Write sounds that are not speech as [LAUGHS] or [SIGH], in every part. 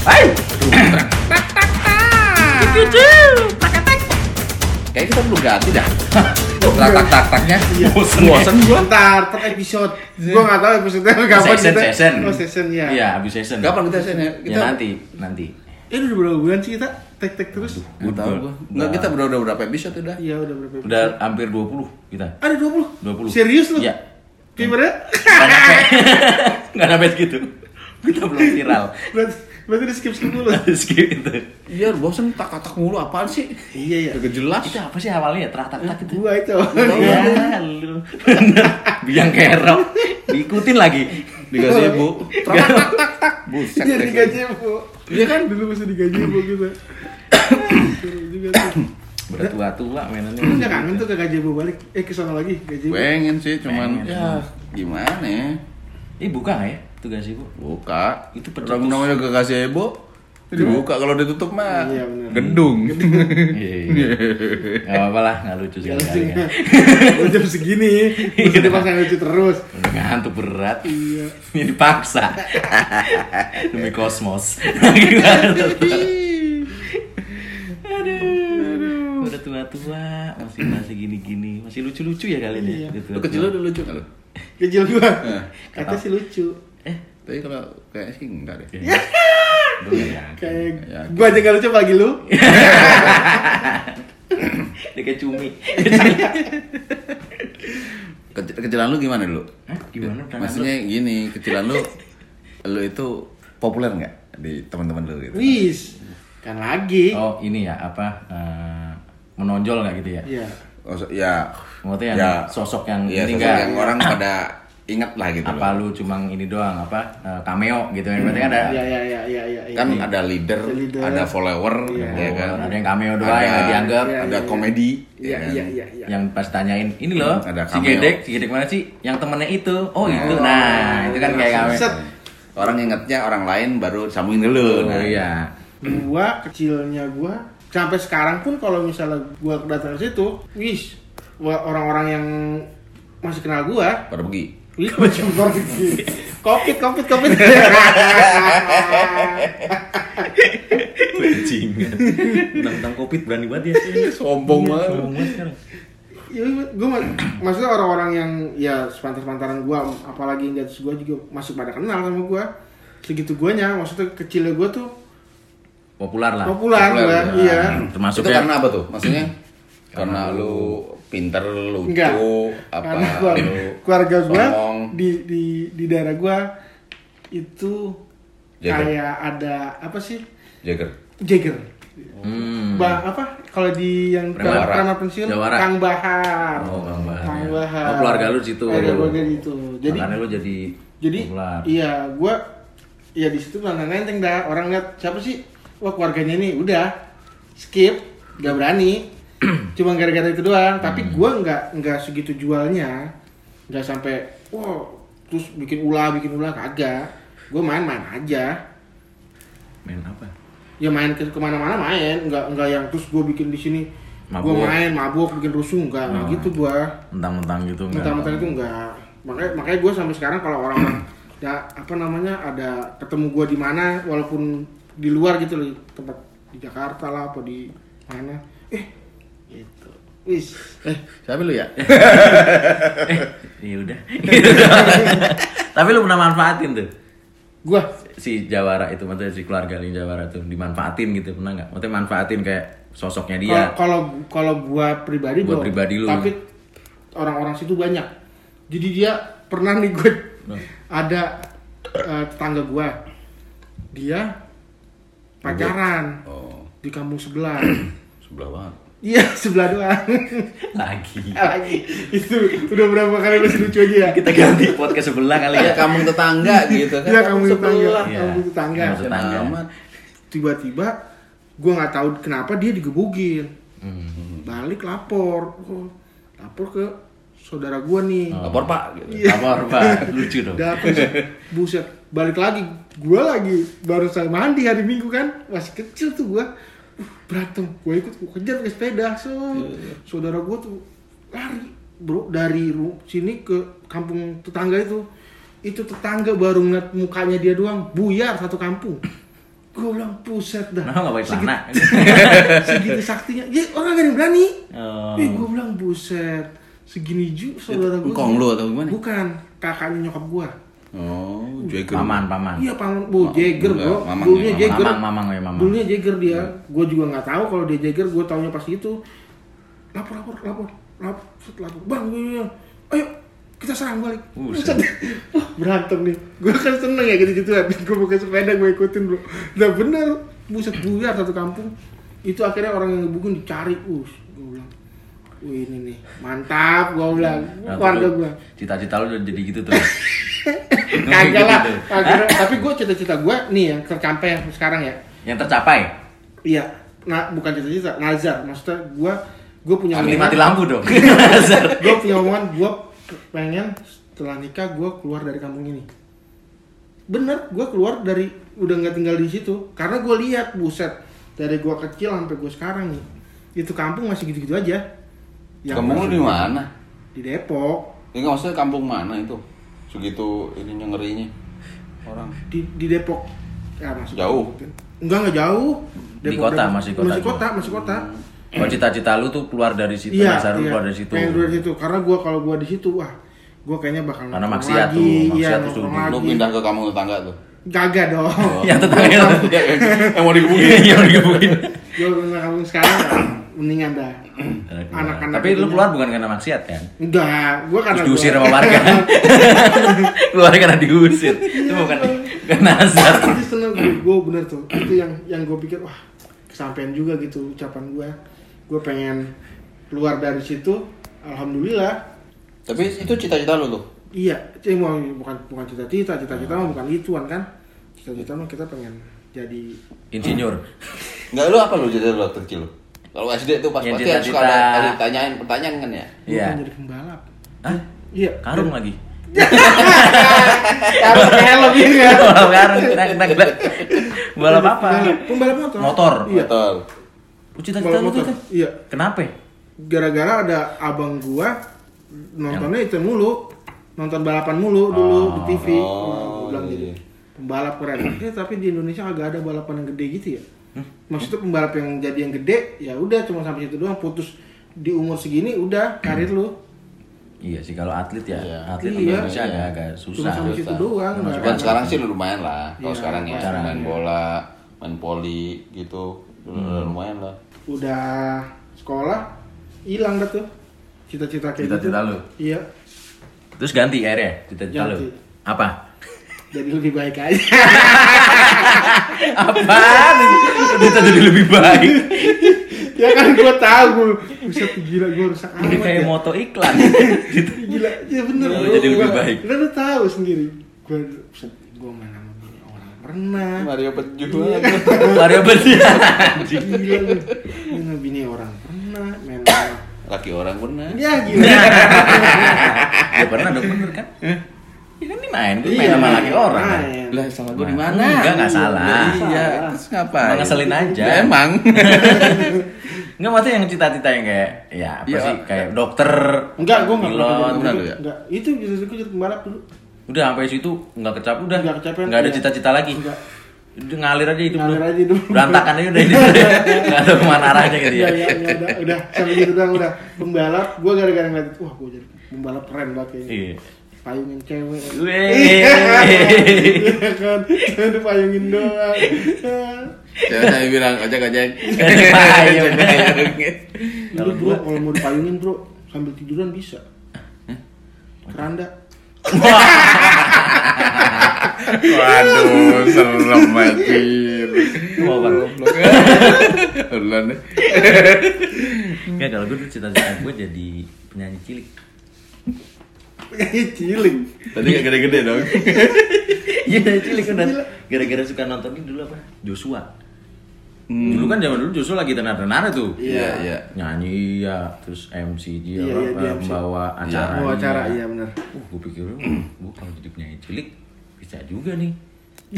Hai. Kayak kita perlu ganti dah. Tak tak tak taknya. Bosen, bosen gua. Ntar per episode. Gua nggak tahu episode kapan Session, kita. session. Oh, session ya. Iya, abis session. Kapan kita sih Ya Kita nanti, nanti. Eh udah berapa bulan sih kita tek tek terus? Nggak tahu gua. Enggak kita udah udah berapa episode udah? Iya udah berapa? episode? Udah hampir 20 kita. Ada 20. 20. Serius lu? Iya. Gimana? Nggak nyampe. [LAUGHS] [LAUGHS] Nggak nyampe segitu. Kita belum viral. berarti berarti di skip skip dulu. [LAUGHS] Skip itu. Iya, bosen tak tak mulu apaan sih? iya ya. Udah jelas. Itu apa sih awalnya ya? Terak-terak itu. Gua itu. Ya, lu. [LAUGHS] Biang kerok. Diikutin lagi. Dikasih bu. Tak tak tak tak. Buset. Dia deh. digaji bu. Iya kan? Dulu masih digaji bu gitu. Seru juga tuh. Udah tua-tua mainannya. Lu nggak kangen tuh ke gaji bu balik? Eh ke sana lagi gaji bu. Pengen sih, cuman ya gimana ya? Ih, buka nggak ya? Tugas ibu. Buka. Itu pencetus. Orang namanya gak kasih ibu. Dibuka kalau ditutup mah Iya, bener. gedung. Iya. Gak apa-apa lah, nggak lucu Gak sekali. lucu. Ya. Udah jam segini. Terus dia pas lucu terus. Udah ngantuk berat. Iya. Ini dipaksa. Demi kosmos. Aduh. Udah tua-tua, masih masih gini-gini, masih lucu-lucu ya kalian ya. Iya. Gitu. Lu kecil lu lucu kan lu? Kecil gua. Eh, Kata sih lucu. Eh, Tapi kalau kayak sih enggak deh. ya. [LAUGHS] Yakin. Kayak Ya. gua aja gak lucu apalagi lu. [LAUGHS] Dia kayak cumi. [LAUGHS] Kecil, kecilan lu gimana dulu? Hah? Gimana? Tangan Maksudnya gini, kecilan lu lu itu populer nggak di teman-teman lu gitu? Wis. Kan lagi. Oh ini ya apa eh, menonjol nggak gitu ya? Iya. Oh, ya Maksudnya yang ya, sosok yang ya, ini sosok yang orang [CLEARS THROAT] pada ingat lah gitu apa loh. lu cuma ini doang apa eh, cameo gitu ya? Berarti kan ada Iya iya iya iya iya. Kan ada leader, Ada leader. ada follower, Iya. ya kan? ada yang cameo doang yang nggak dianggap. Iya, ada komedi, Iya ya kan? iya iya iya. Yang pas tanyain ini loh Ada si. Gedek, si Gedek mana sih? Yang temennya itu. Oh itu. Nah itu kan kayak cameo. Set. Orang ingatnya orang lain baru sambungin dulu. Oh nah. iya. Gua kecilnya gua sampai sekarang pun kalau misalnya gua datang ke situ, wis orang-orang yang masih kenal gua, Pada pergi. Wih macam pergi. Covid, covid, covid. Bajingan. Tentang covid berani banget ya sih. Sombong banget. Sombong banget sekarang. ya, gue maksudnya orang-orang yang ya sepantar-pantaran gua, apalagi yang di atas gua juga masih pada kenal sama gua. Segitu guanya, maksudnya kecilnya gua tuh Populer lah. populer Populer, gua, ya. iya. Termasuk itu ya- karena apa tuh? Maksudnya karena lu pinter, lucu, Enggak. apa Karena gua, lu keluarga gua songong? di di di daerah gua itu Jagger. kayak ada apa sih? Jagger. Jagger. Hmm. Ba apa kalau di yang karena pensiun Jawara. Kang Bahar. Oh, Kang Bahar, Kang ya. Bahar. Oh, keluarga lu situ. Ada keluarga di situ. Jadi Makanya lu jadi jadi populer. iya gua ya di situ mana nenteng dah orang lihat siapa sih wah keluarganya ini udah skip gak berani [CLEARS THROAT] cuma gara-gara itu doang tapi Hmm. gua nggak nggak segitu jualnya nggak sampai wah terus bikin ulah bikin ulah kagak gua main-main aja main apa? ya main ke ke mana-mana main nggak nggak yang terus gue bikin di sini gue main mabuk bikin rusuh nggak Oh. gitu gue Mentang-mentang gitu enggak. mentang-mentang itu nggak makanya makanya gue sampai sekarang kalau orang ya apa namanya ada ketemu gue di mana walaupun di luar gitu loh tempat di Jakarta lah apa di mana eh gitu wis Eh, siapa lu ya? Iya [LAUGHS] udah. [LAUGHS] Tapi lu pernah manfaatin tuh gue si Jawara itu maksudnya si keluarga Lin Jawara tuh dimanfaatin gitu pernah nggak? Maksudnya manfaatin kayak sosoknya dia. kalau kalau gue pribadi Buat belum. pribadi lu. tapi orang-orang situ banyak jadi dia pernah nih gue Nah. ada eh, tetangga gue dia pacaran Oh, di kampung sebelah [CLEARS THROAT] sebelah banget. Iya sebelah doang Lagi. [LAUGHS] lagi itu udah berapa kali masih lucu aja ya Kita ganti podcast sebelah kali Ya ya. kampung tetangga [LAUGHS] gitu kan. Iya kampung tetangga sebelah. Iya. kampung tetangga Kampung tetangga. Tiba-tiba gue nggak tahu kenapa dia digebugin Hmm. balik lapor Oh, lapor ke saudara gue nih Lapor Pak gitu. [LAUGHS] Iya. Apa Pak? Lucu dong. Dapet buset balik lagi gue lagi baru saya mandi hari minggu kan masih kecil tuh gue berantem gue ikut gue kejar pakai sepeda so saudara gue tuh lari bro dari sini ke kampung tetangga itu itu tetangga baru ngeliat mukanya dia doang buyar satu kampung Gue bilang buset dah. Nggak pakai celana? [LAUGHS] Segitu saktinya. Ya orang gak ada yang berani. Oh. Eh gue bilang buset. Segini ju saudara gue. Engkong lu atau gimana? Bukan. Kakaknya nyokap gue. Oh, Jagger. Paman, paman. Iya paman, bu Jagger bro. mamang Dulunya ya, Jagger. Mamang, mamang ya mamang. Dulunya Jagger dia. Gue juga nggak tahu kalau dia Jagger. Gue taunya pas itu. Lapor, lapor, lapor, lapor, set, lapor. Bang, gue, ayo kita serang balik. Wah, berantem nih. Gue kan seneng ya gitu-gitu. Gue pakai sepeda gue ikutin bro. Nah bener, buset buyar satu kampung. Itu akhirnya orang yang ngebukin dicari. Uh, gue bilang, wih ini nih mantap. Gue bilang, Nah, keluarga gue. Cita-cita lu udah jadi gitu tuh. [LAUGHS] Kagak lah, Gitu. kagak. Tapi gue cita-cita gue nih yang tercapai sekarang ya. Yang tercapai. Iya, nah bukan cita-cita, nazar. Maksudnya gue gue punya Ambil mati lampu dong. [LAUGHS] gue punya omongan gue pengen setelah nikah gue keluar dari kampung ini. Bener, gue keluar dari udah nggak tinggal di situ karena gue lihat buset dari gue kecil sampai gue sekarang nih itu kampung masih gitu-gitu aja. Yang lu masih- di mana? Di Depok. Ini nggak maksudnya kampung mana itu? Segitu ininya ngerinya orang. Di, di Depok. Ya, masuk Jauh? Enggak enggak jauh. Di kota, masih kota Masih juga. kota, masih kota. Oh cita-cita lu tuh keluar dari situ, Iya, dasar iya. keluar dari situ. Pengen keluar dari situ. Karena gua kalau gua di situ, wah, gua kayaknya bakal Karena nongkrong maksiat lagi. tuh, Iya, maksiat tuh nongkrong sudah. Lu pindah ke kampung tetangga tuh. Gagak dong. [LAUGHS] Yang tetangganya [LAUGHS] yang mau digebukin. Yang mau digebukin. gua pindah kampung sekarang mendingan dah. Anak-anak Tapi lu keluar bukan karena maksiat kan? Enggak, gua karena Terus diusir gua- sama warga. [LAUGHS] keluar karena diusir. Itu bukan bukan nazar. Itu seneng gua, gua bener tuh. Itu yang yang gua pikir wah kesampaian juga gitu ucapan gua. Gua pengen keluar dari situ. Alhamdulillah. Tapi itu cita-cita lu tuh. Iya, cuma bukan bukan cita-cita, cita-cita mah bukan ituan kan. Cita-cita mah kita pengen jadi Insinyur. Enggak lu apa lu cita-cita lu kecil? Kalau SD tuh pas pasti harus ada, ditanyain pertanyaan kan ya. Iya. pengen jadi pembalap. Hah? Iya. Karung lagi. [LAUGHS] Harus helm ini ya. Balap [LAUGHS] karung. Nak, nak. Balap apa? Pembalap, motor. Motor. Iya. Betul. Oh, cita-cita lu tuh motor. itu. Iya. Kenapa? Gara-gara ada abang gua nontonnya itu mulu. Nonton balapan mulu dulu di TV. Oh, bilang iya. gitu. Pembalap keren. Ya, tapi di Indonesia agak ada balapan yang gede gitu ya. Maksudnya pembalap yang jadi yang gede, ya udah cuma sampai situ doang. Putus di umur segini udah karir lu. Iya sih kalau atlet ya, Iya. atlet Iya. Indonesia agak agak Cuma susah. sampai situ doang. Cuma Cuman ada. sekarang sih lumayan lah. Kalau Iya, sekarang ya sekarang, main iya. bola, main poli gitu. Udah lumayan lah. udah sekolah hilang dah tuh cita-cita kayak Cita-cita gitu. lu? Iya, Terus ganti akhirnya cita-cita lu. Apa? Jadi lebih baik aja. [LAUGHS] Apaan? Kita jadi lebih baik. ya kan gua tahu gua bisa gila gua rusak Ini kayak ya. moto iklan. [LAUGHS] gitu. Gila, ya bener. Gua- jadi lebih baik. Kan lu tahu sendiri. Gua buset, gua main sama orang pernah. Mario Iya. [LAUGHS] Mario Berdian. Gila lu. Sama bini orang pernah. Main sama Laki orang benar. Ya gila. Ya pernah dong bener kan? Ya kan ini main, gue main Iya, sama laki orang. kan? main. Lah salah gue di mana? enggak, enggak salah. Iya, terus ngapain? Emang ngeselin aja. Ya, emang. [LAUGHS] Enggak maksudnya yang cita-cita yang kayak ya apa Iya, sih kayak dokter, Enggak, gua enggak pilot. ya? Enggak. Itu justru gua jadi pembalap dulu. Udah sampai situ enggak kecapai udah. Nggak kecapean, Enggak ada iya. cita-cita lagi. Enggak. Udah ngalir aja hidup Ngalir aja hidup. Berantakan aja udah ini. [LAUGHS] Enggak ada ke mana arahnya gitu Iya, ya. iya, iya, udah, udah, sampai gitu doang udah pembalap. Gua gara-gara ngeliat, wah gua jadi pembalap keren banget kayaknya. Iya. Payungin cewek. Iya kan, cuma dipayungin doang. Saya saya bilang ojek ojek. Bro, kalau mau dipayungin bro, sambil tiduran bisa. Keranda. Waduh, serem banget. Mau bang. Ulan deh. Enggak kalau gue tuh cita-cita gue jadi penyanyi cilik. Penyanyi cilik. Tadi gak gede-gede dong. [LAUGHS] Iya cilik udah. Gila. Gara-gara suka nonton ini dulu apa? Joshua. Dulu kan zaman dulu Joshua lagi tenar-tenar tuh. Iya, iya. Nyanyi ya, terus MC dia, Iya, apa, iya, dia MC. membawa acara. Mau acara, iya benar. Uh, gue pikir, gue kalau jadi penyanyi cilik bisa juga nih. [LAUGHS]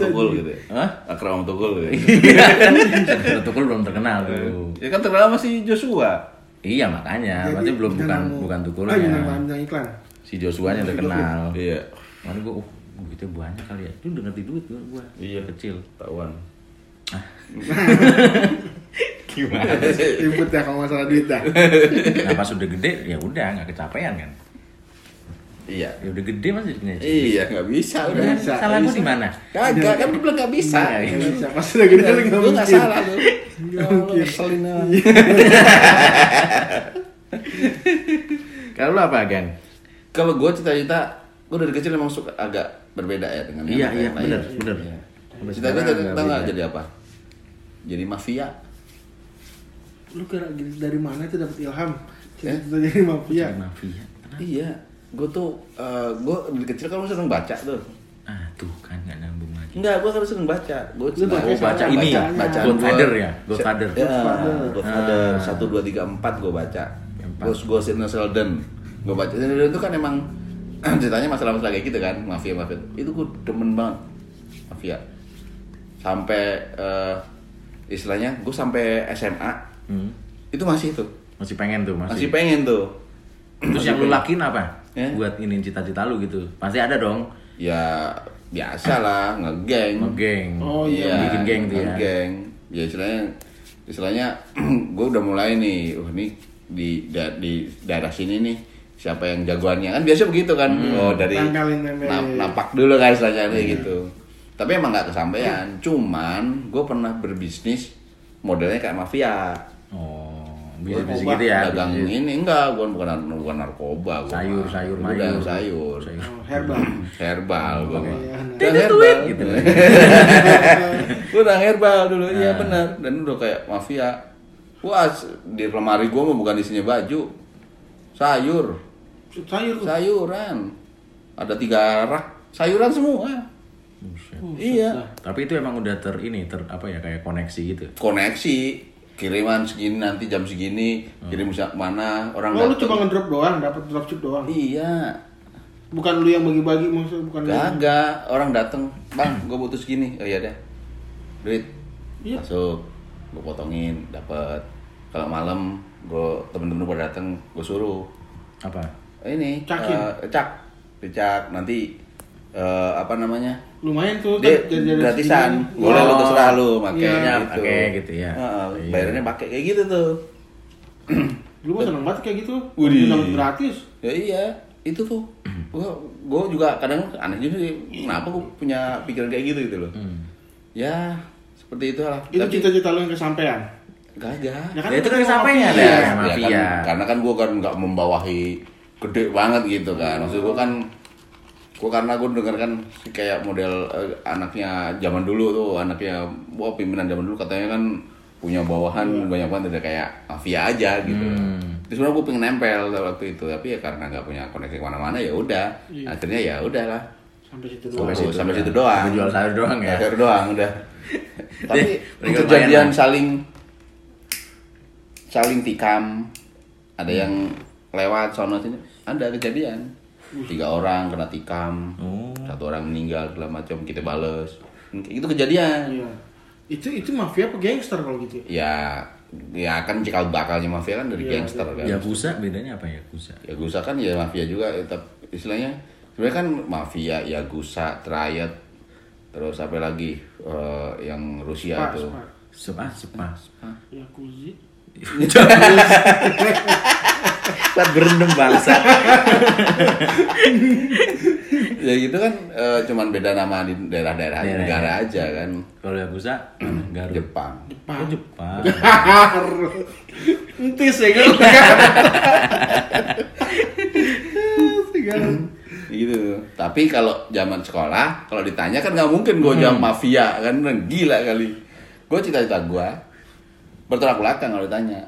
Tukul juga. gitu ya. Hah? Akrab sama Tukul gitu. [LAUGHS] Satu Tukul belum terkenal tuh. Ya kan terkenal masih Joshua. Iya makanya, Jadi, berarti belum bukan tamu. bukan Ah, Tukulnya. bintang tamu, bintang iklan. Si Joshua nya terkenal. Iya. Makanya gue, oh, Duitnya banyak kali ya. Itu udah ngerti duit gua, gua. Iya. kecil. Tahuan. [LAUGHS] Gimana? Ribut ya kalau masalah duit dah. Nah pas udah gede ya udah nggak kecapean kan. Iya. Ya udah gede mas jadinya. Iya, nggak bisa udah. Udah, bisa, salah di mana? Kagak, kan gue bilang nggak bisa. Iya, iya. Nggak bisa. Pas udah gede nggak Lu nggak mungkin. salah lu. Ya Allah, ngeselin. [LAUGHS] Kalau lu apa Gan? Kalau gue cita-cita, gue dari kecil emang suka agak berbeda ya dengan Iya, iya, yang lain. bener, bener. Iya. Sampai Cita-cita tau nggak jadi apa? Jadi mafia. Lu kira dari mana itu dapat ilham? Eh? Cita-cita jadi mafia. Mafia. Iya, gue tuh, gue dari kecil kan seneng baca tuh. Ah tuh kan nggak nyambung lagi. Enggak, gue harus seneng baca. Gue Lu baca Oh baca Baca- ini ya, bacaan Godfather gua- ya, Godfather. Ya, Godfather. Godfather. Ah. Satu, dua, tiga, empat gue baca. Terus gue Sidney Sheldon. Gue baca. Sheldon itu kan emang [CLEARS THROAT] ceritanya masalah-masalah kayak gitu kan, mafia-mafia. Itu gue demen banget. Mafia. Sampai eh, istilahnya gue sampai SMA Hmm. itu masih itu. Masih pengen tuh Masih masih. pengen tuh. Terus yang lu lakuin apa? Ya. Buat ini cita-cita lu gitu. Pasti ada dong. Ya biasa lah, ngegeng. Ngegeng. Oh, iya, bikin geng tuh ya. Geng. Ya istilahnya istilahnya [CLEARS THROAT] gue udah mulai nih, oh ini di da- di daerah sini nih siapa yang jagoannya kan biasa begitu kan oh dari Tempelin, tempelin. na- napak dulu kan istilahnya kayak gitu tapi emang nggak kesampaian cuman gue pernah berbisnis modelnya kayak mafia Oh, bisa bisa gitu ya. dagang bisnis. ini enggak bukan bukan bukan narkoba gua Sayur, mah. sayur, Gua mayur. dagang sayur Sayur. Oh, herbal. [CLEARS THROAT] herbal gua mah. Iya, nah. Tidak herbal. duit, gitu. [LAUGHS] Gua udah herbal dulu, iya Ah. benar. Dan udah kayak mafia. Wah, di lemari gua mah bukan isinya baju. Sayur, Sayur sayuran. Ada tiga rak sayuran semua. Buset. Iya. Tapi itu emang udah ter ini ter apa ya kayak koneksi gitu. Koneksi kiriman segini nanti jam segini kirim ke mana orang Oh, lu cuma ngedrop doang, dapat dropship doang. iya Bukan lu yang bagi-bagi maksudnya bukan Kagak, orang dateng, bang, gue butuh segini. Oh iya deh, duit, Iya. masuk, gue potongin, dapat. Kalau malam, gue temen-temen pada dateng, gue suruh Apa? ini, Cakin. eh, cak, dicak, nanti eh, apa namanya? Lumayan tuh Dia kan, gratisan, segini. boleh lu terserah lu, makanya Iya, gitu. pakai gitu ya. Heeh, Iya. bayarnya pakai kayak gitu tuh. [CLEARS THROAT] Lu mah seneng banget kayak gitu. Dapat gratis. Ya iya, itu tuh. Gua, gua juga kadang aneh juga sih, kenapa gua punya pikiran kayak gitu gitu loh. Hmm. Ya, seperti itulah. Itu Tapi cita-cita lu yang kesampean. Kagak. Ya Ya, itu kan kesampaian mafia. ya. Ya, mafia. kan, karena kan gua kan nggak membawahi gede banget gitu kan. Maksud gua kan gua karena gua denger kan kayak model eh, anaknya zaman dulu tuh, anaknya wah pimpinan zaman dulu katanya kan punya bawahan banyak banget udah kayak mafia aja gitu. Hmm. Terus sebenarnya gue pengen nempel waktu itu, tapi ya karena nggak punya koneksi ke mana-mana ya udah. Iya. Akhirnya ya udahlah. Sampai situ Sampai doang. situ. sampai situ doang. Sampai jual sayur doang ya. Sayur doang udah. [LAUGHS] tapi kejadian lah. saling saling tikam. Ada yang lewat sono sini, ada kejadian. Tiga orang kena tikam, Oh. satu orang meninggal segala macam kita bales. Itu kejadian. Iya. Itu itu mafia apa gangster kalau gitu? Ya, ya kan cikal bakalnya mafia kan dari Iya, gangster kan. Yakuza bedanya apa ya Yakuza? Yakuza kan ya mafia juga, eh, tapi istilahnya sebenarnya kan mafia, Yakuza, Triad, terus apa lagi eh, yang Rusia Spa, tuh. spa. Sepa, sepa, sepa. Yakuza. [LAUGHS] [LAUGHS] Buat berendam bangsa. Ya gitu kan eh, cuman beda nama di daerah-daerah Daerah, negara ya. aja kan. Kalau Yakuza, [CLEARS THROAT] Garut. Jepang. Oh, Jepang. Entis ya kan? [CLEARS THROAT] Gitu. Tapi kalau zaman sekolah, kalau ditanya kan nggak mungkin gue jawab mafia kan gila kali. Gue cita-cita gue bertolak belakang kalau ditanya.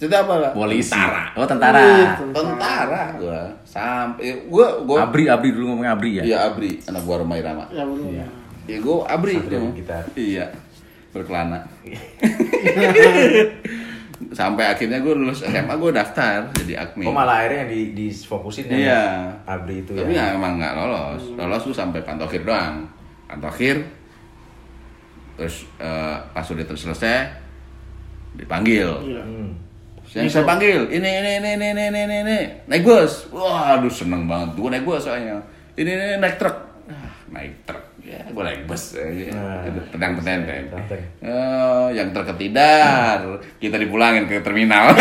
Cita apa? Pak? Polisi. Tentara. Oh, tentara. Tentara gue. Sampai gue gue Abri, Abri dulu ngomong Abri ya. Iya Abri, anak gua Romai Rama. Ya belum. Iya. Ya gua Abri emang. Gitar. Iya. Berkelana. [LAUGHS] Sampai akhirnya gua lulus SMA gua daftar jadi admin. Oh malah akhirnya yang di, difokusin ya Iya. Abri itu Tapi ya. ya emang nggak lolos. Lolos tuh sampai pantokhir doang. Pantokhir. Terus eh, pas udah terus selesai dipanggil. Iya. Hmm. Saya, saya panggil, ini, ini, ini, ini, ini, ini, ini, naik bus. Wah, aduh seneng banget. Gue naik bus soalnya. Ini, ini, naik truk. Ah, naik truk ya gue naik bus aja Nah. pedang petenteng Petenteng. Eh, yang truk ketidar kita dipulangin ke terminal [LAUGHS]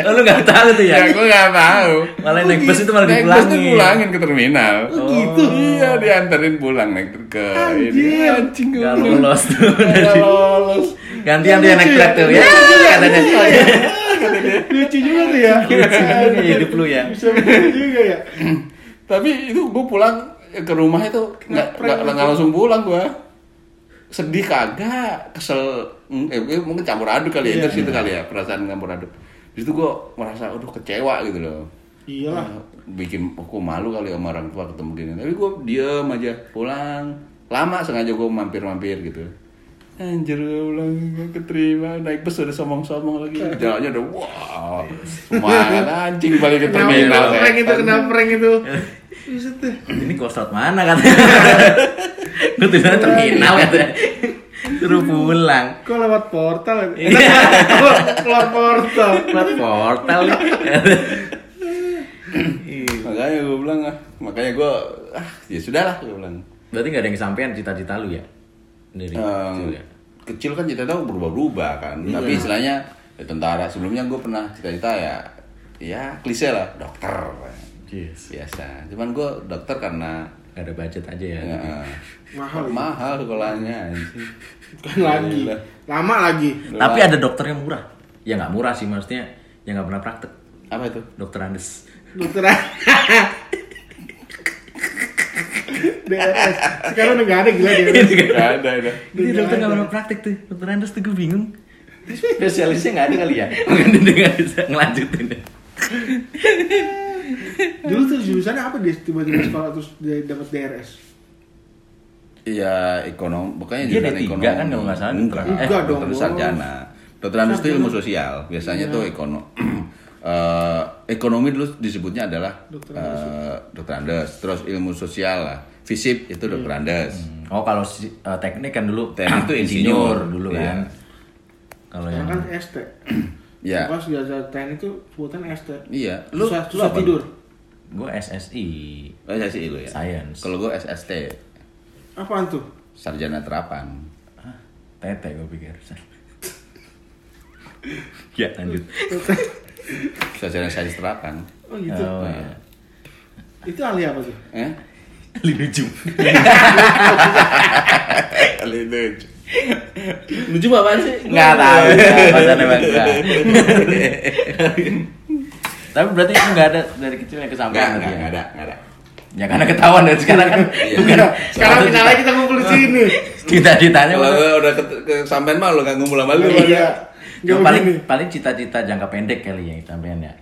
Oh, lu nggak tahu tuh ya? ya gue nggak tahu Malah naik bus itu malah naik bus tuh dipulangin. pulangin ke terminal Oh, gitu? iya diantarin pulang naik truk ke ini Anjir. anjing gue Nggak bilang. lolos tuh. Nggak lolos Gantian yang naik truk tuh ya. Katanya. [LAUGHS] Lucu juga tuh ya. Lucu hidup lu ya. Bisa juga ya. Tapi itu gue pulang ke rumah itu nggak nggak nggak langsung pulang gue sedih kagak kesel Hmm, eh, eh, mungkin campur aduk kali ya Iya. itu situ kali ya perasaan campur aduk di situ gue merasa aduh kecewa gitu loh Iyalah. Ah, bikin aku malu kali sama orang tua ketemu gini tapi gue diem aja pulang lama sengaja gue mampir-mampir gitu Anjir gue bilang gak keterima Naik bus udah somong-somong lagi Jalannya udah wow Semangat anjing balik ke terminal Kenapa prank itu? setan. Kenapa prank itu? Buset deh. Ini kostot mana katanya? [LAUGHS] Gue tulisannya terminal katanya. Suruh pulang. Kok lewat portal? [LAUGHS] ya? Iya. Keluar portal? Buat portal nih. Makanya gue bilang ah Makanya gue Ah ya sudah lah gue bilang Berarti gak ada yang kesampaian cita-cita lu ya? Dari kecil ya? Kecil kan cita-cita berubah-ubah kan Tapi istilahnya ya, Tentara Sebelumnya gue pernah cita-cita ya Ya klise lah Dokter Yes. Biasa Cuman gue dokter karena Gak ada budget aja ya. ya, Mahal. Mahal sekolahnya anjing. Kan lagi. Lama lagi. Tapi ada dokter yang murah. Ya nggak murah sih maksudnya. Yang nggak pernah praktek. Apa itu? Dokter Andes. Dokter DRS. Sekarang udah gak ada gila DRS. Gak ada, ada. Ini dokter nggak pernah praktek tuh. Dokter Andes tuh gue bingung. Spesialisnya nggak ada kali ya? Mungkin dia nggak bisa ngelanjutin. Dulu tuh jurusannya apa dia tiba-tiba sekolah terus dia dapat DRS? Iya, ekonom. Pokoknya Dia jurusan D3 ekonomi. kan kalau nggak salah. Enggak, Eh, enggak dong, dokter sarjana. Dokter Andes itu ilmu sosial. Biasanya tuh ekonomi. [CLEARS THROAT] Eh, ekonomi dulu disebutnya adalah Dokter eh, dokter Andes. Terus ilmu sosial lah. Fisip itu dokter Andes. Oh kalau si- eh, teknik kan dulu Teknik itu [CLEARS THROAT] insinyur. dulu Iya. kan. Kalau yang kan ST. [CLEARS THROAT] Ya. Pas jasa TNI itu sebutan ST. Iya. Lu susah, lu susah tidur. gue SSI Oh, sih lu ya. Science. Kalau gue SST, Apaan tuh? sarjana terapan. Ah, tete gue pikir. [LAUGHS] ya lanjut. [LAUGHS] Sarjana sains terapan. Oh gitu. Oh, ya. Itu ahli apa tuh? Eh? Lucu. Kali lucu. Lucu apaan sih? Nggak tahu. [LAUGHS] Pasannya bang. Tapi berarti itu nggak ada dari kecil yang Enggak, kesampaian enggak, berarti ya? enggak ada, enggak ada. Ya karena ketahuan dari sekarang kan. [LAUGHS] Iya. bukan. Sekarang kita lagi kita ngumpul di sini. Kita ditanya Kalau udah ke, ke sampean mah lu gak ngumpul sama lu. Iya. Paling paling cita-cita jangka pendek kali ya sampean ya.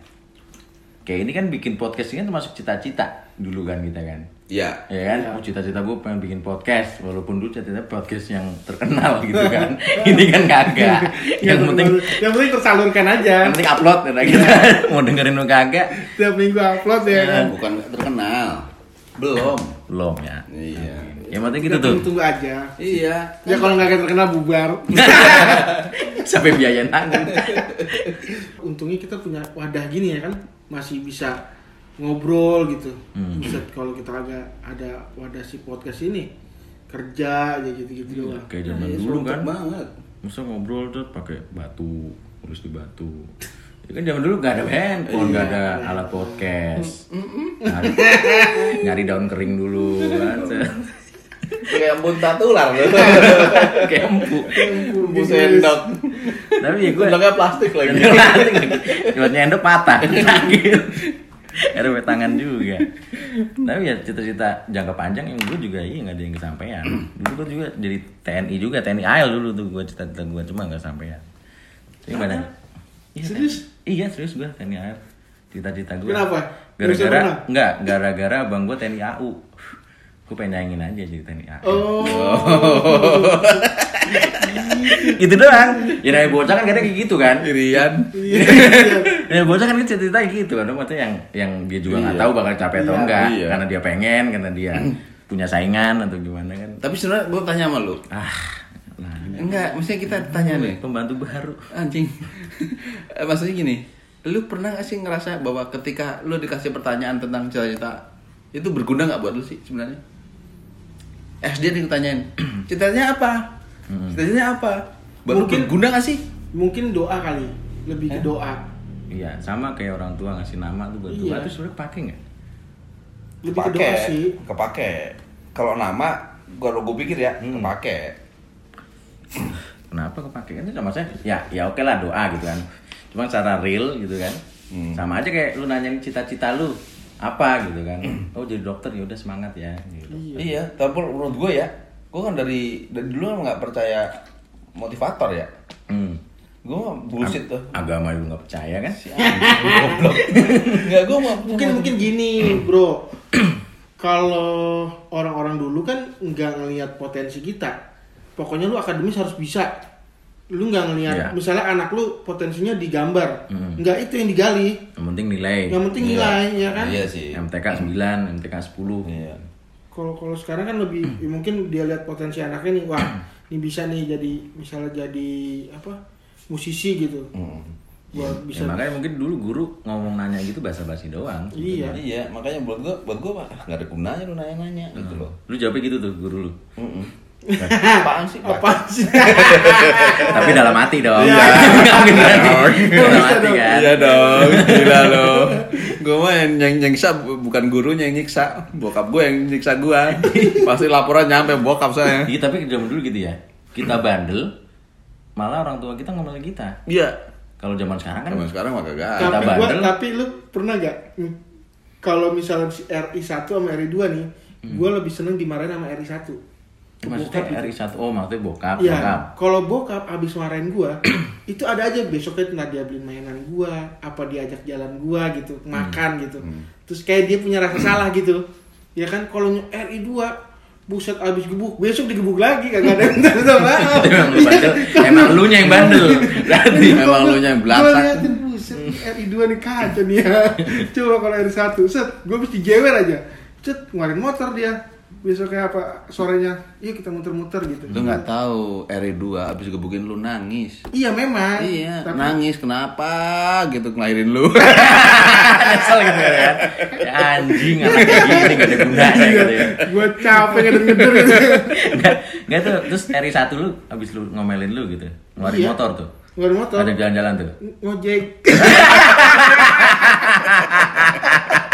Kayak ini kan bikin podcast ini kan termasuk cita-cita dulu kan kita kan. Iya. Ya kan, oh, cita-cita gue pengen bikin podcast walaupun dulu cita-cita podcast yang terkenal [LAUGHS] gitu kan. ini kan kagak. yang penting yang penting tersalurkan aja. yang penting upload ya kita [LAUGHS] mau dengerin lu kagak. Tiap minggu upload ya kan. Bukan terkenal. Belum. Belum ya. Iya. Yang penting gitu Kita tuh. tunggu, aja. Iya. Ya kalau nggak terkenal bubar. [LAUGHS] Sampai biaya nanggung. [LAUGHS] Untungnya kita punya wadah gini ya kan, masih bisa ngobrol gitu. Hmm. Bisa kalau kita agak ada wadah si podcast ini kerja aja gitu-gitu doang. Kayak zaman Iya, dulu kan. banget. Masa ngobrol tuh pakai batu, tulis di batu. Kan zaman dulu gak ada handphone, gak ada alat podcast. Nyari, [LAUGHS] nyari daun kering dulu kan. Kayak muntah tular lu. [LAUGHS] Kayak empuk. Bu sendok. Tapi ya gue Sendoknya plastik lagi. Plastik lagi. Buat nyendok patah. [LAUGHS] Pakai tangan juga. Tapi ya cita-cita jangka panjang yang gue juga iya nggak ada yang kesampaian. Dulu gue juga jadi TNI juga, TNI AL dulu tuh gue cita-cita gue cuma nggak sampean. Tapi banyak. Iya, Serius? Iya serius gue TNI AL. Cita-cita gue. Kenapa? Gara-gara enggak, gara-gara abang gue TNI AU. Gue pengen nyanyiin aja jadi TNI AU. Oh. [LAUGHS] Gitu doang. Ya namanya bocah kan kadang kayak gitu kan. Irian. Iya. [LAUGHS] Ya bocah kan cerita gitu kan, maksudnya yang yang dia juga nggak Iya. tahu bakal capek atau Iya, enggak, iya. karena dia pengen, karena dia punya saingan atau gimana kan. Tapi sebenarnya gue tanya sama lu. Ah, nah Enggak, maksudnya kita tanya nih. pembantu baru. Anjing. Eh, [LAUGHS] Maksudnya gini, lu pernah gak sih ngerasa bahwa ketika lu dikasih pertanyaan tentang cita-cita Itu berguna nggak buat lu sih sebenarnya? SD nih kutanyain, [CLEARS THROAT] cita-citanya apa? Cita-citanya apa? Buat Mungkin- berguna nggak sih? Mungkin doa kali, lebih ke doa. Iya, sama kayak orang tua ngasih nama tuh buat Iya. doa tuh sebenarnya pakai nggak? Lebih ke doa sih. kepake. Kalau nama, kalau gue pikir ya, Hmm. kepake. Kenapa kepake? Kan sama saya, ya ya oke lah doa gitu kan. Cuma secara real gitu kan. Hmm. Sama aja kayak lu nanyain cita-cita lu apa gitu kan. [CLEARS THROAT] Oh jadi dokter ya udah semangat ya gitu. Iya, tapi menurut gue ya, gue kan dari dari dulu nggak percaya motivator ya. Hmm. Gue mah bullshit tuh. Agama lu nggak percaya kan? Goblok. Enggak, gue mah Mungkin mungkin gini, Bro. [CLEARS THROAT] Kalau orang-orang dulu kan nggak ngelihat potensi kita. Pokoknya lu akademis harus bisa. Lu nggak ngelihat Iya. misalnya anak lu potensinya digambar. Hmm. Nggak itu yang digali. Yang penting nilai. Yang penting nilai ya kan. Iya sih. MTK 9, MTK 10. Iya. Kalau kalau sekarang kan lebih ya mungkin dia lihat potensi anaknya nih, wah, ini bisa nih jadi misalnya jadi apa? musisi gitu. Hmm. Buat bisa Ya, makanya mungkin dulu guru ngomong nanya gitu basa-basi doang. Iya. Iya, makanya buat gue, buat gue mah nggak ada gunanya lu nanya-nanya gitu loh. Lu jawabnya gitu tuh guru lu. Mm-mm. Apaan sih? Pak? apa sih? [LAUGHS] Tapi dalam hati dong. Iya. [LAUGHS] Nggak beneran. dalam hati kan. Iya dong, gila [LAUGHS] lo. Gue mah yang, yang nyiksa bu- bukan gurunya yang nyiksa, bokap gue yang nyiksa gue. Pasti laporan nyampe bokap saya. Iya, tapi zaman dulu gitu ya. Kita bandel, malah orang tua kita ngomelin kita. Iya. Kalau zaman sekarang kan Zaman sekarang mah kagak. Kita tapi gua bandel. tapi lu pernah gak hmm, kalau misalnya si RI 1 sama RI 2 nih gua lebih seneng dimarahin sama RI 1 maksudnya RI 1 oh maksudnya bokap, bokap. Ya, kalau bokap abis marahin gua, [CLEARS THROAT] itu ada aja besoknya entah dia beliin mainan gua, apa diajak jalan gua gitu, makan gitu. Terus kayak dia punya rasa salah gitu. Ya kan kalau RI 2 buset abis gebuk, besok digebuk lagi kagak ada yang [LAUGHS] minta maaf. Itu emang lu bandel. Emang lu nya yang bandel. [LAUGHS] Berarti. Emang lu nya yang belakang. buset RI 2 nih kacau nih ya. [LAUGHS] Coba kalau RI 1, set, gua mesti jewer aja. Cet, ngeluarin motor dia. Besoknya apa sorenya, iya kita muter-muter gitu. Lu nggak tahu RE2 abis gebukin lu nangis. Iya memang. Iya, Tapi- nangis kenapa gitu ngelahirin lu. [LAUGHS] Nyesel gitu ya. Ya anjing anak gini gak ada gunanya gitu ya. gue capek ngeder-ngeder gitu. Enggak, enggak tuh. Terus RI 1 lu habis lu ngomelin lu gitu. Ngeluarin Iya. motor tuh. Ngeluarin motor. Ada jalan-jalan tuh. Ngojek. [LAUGHS]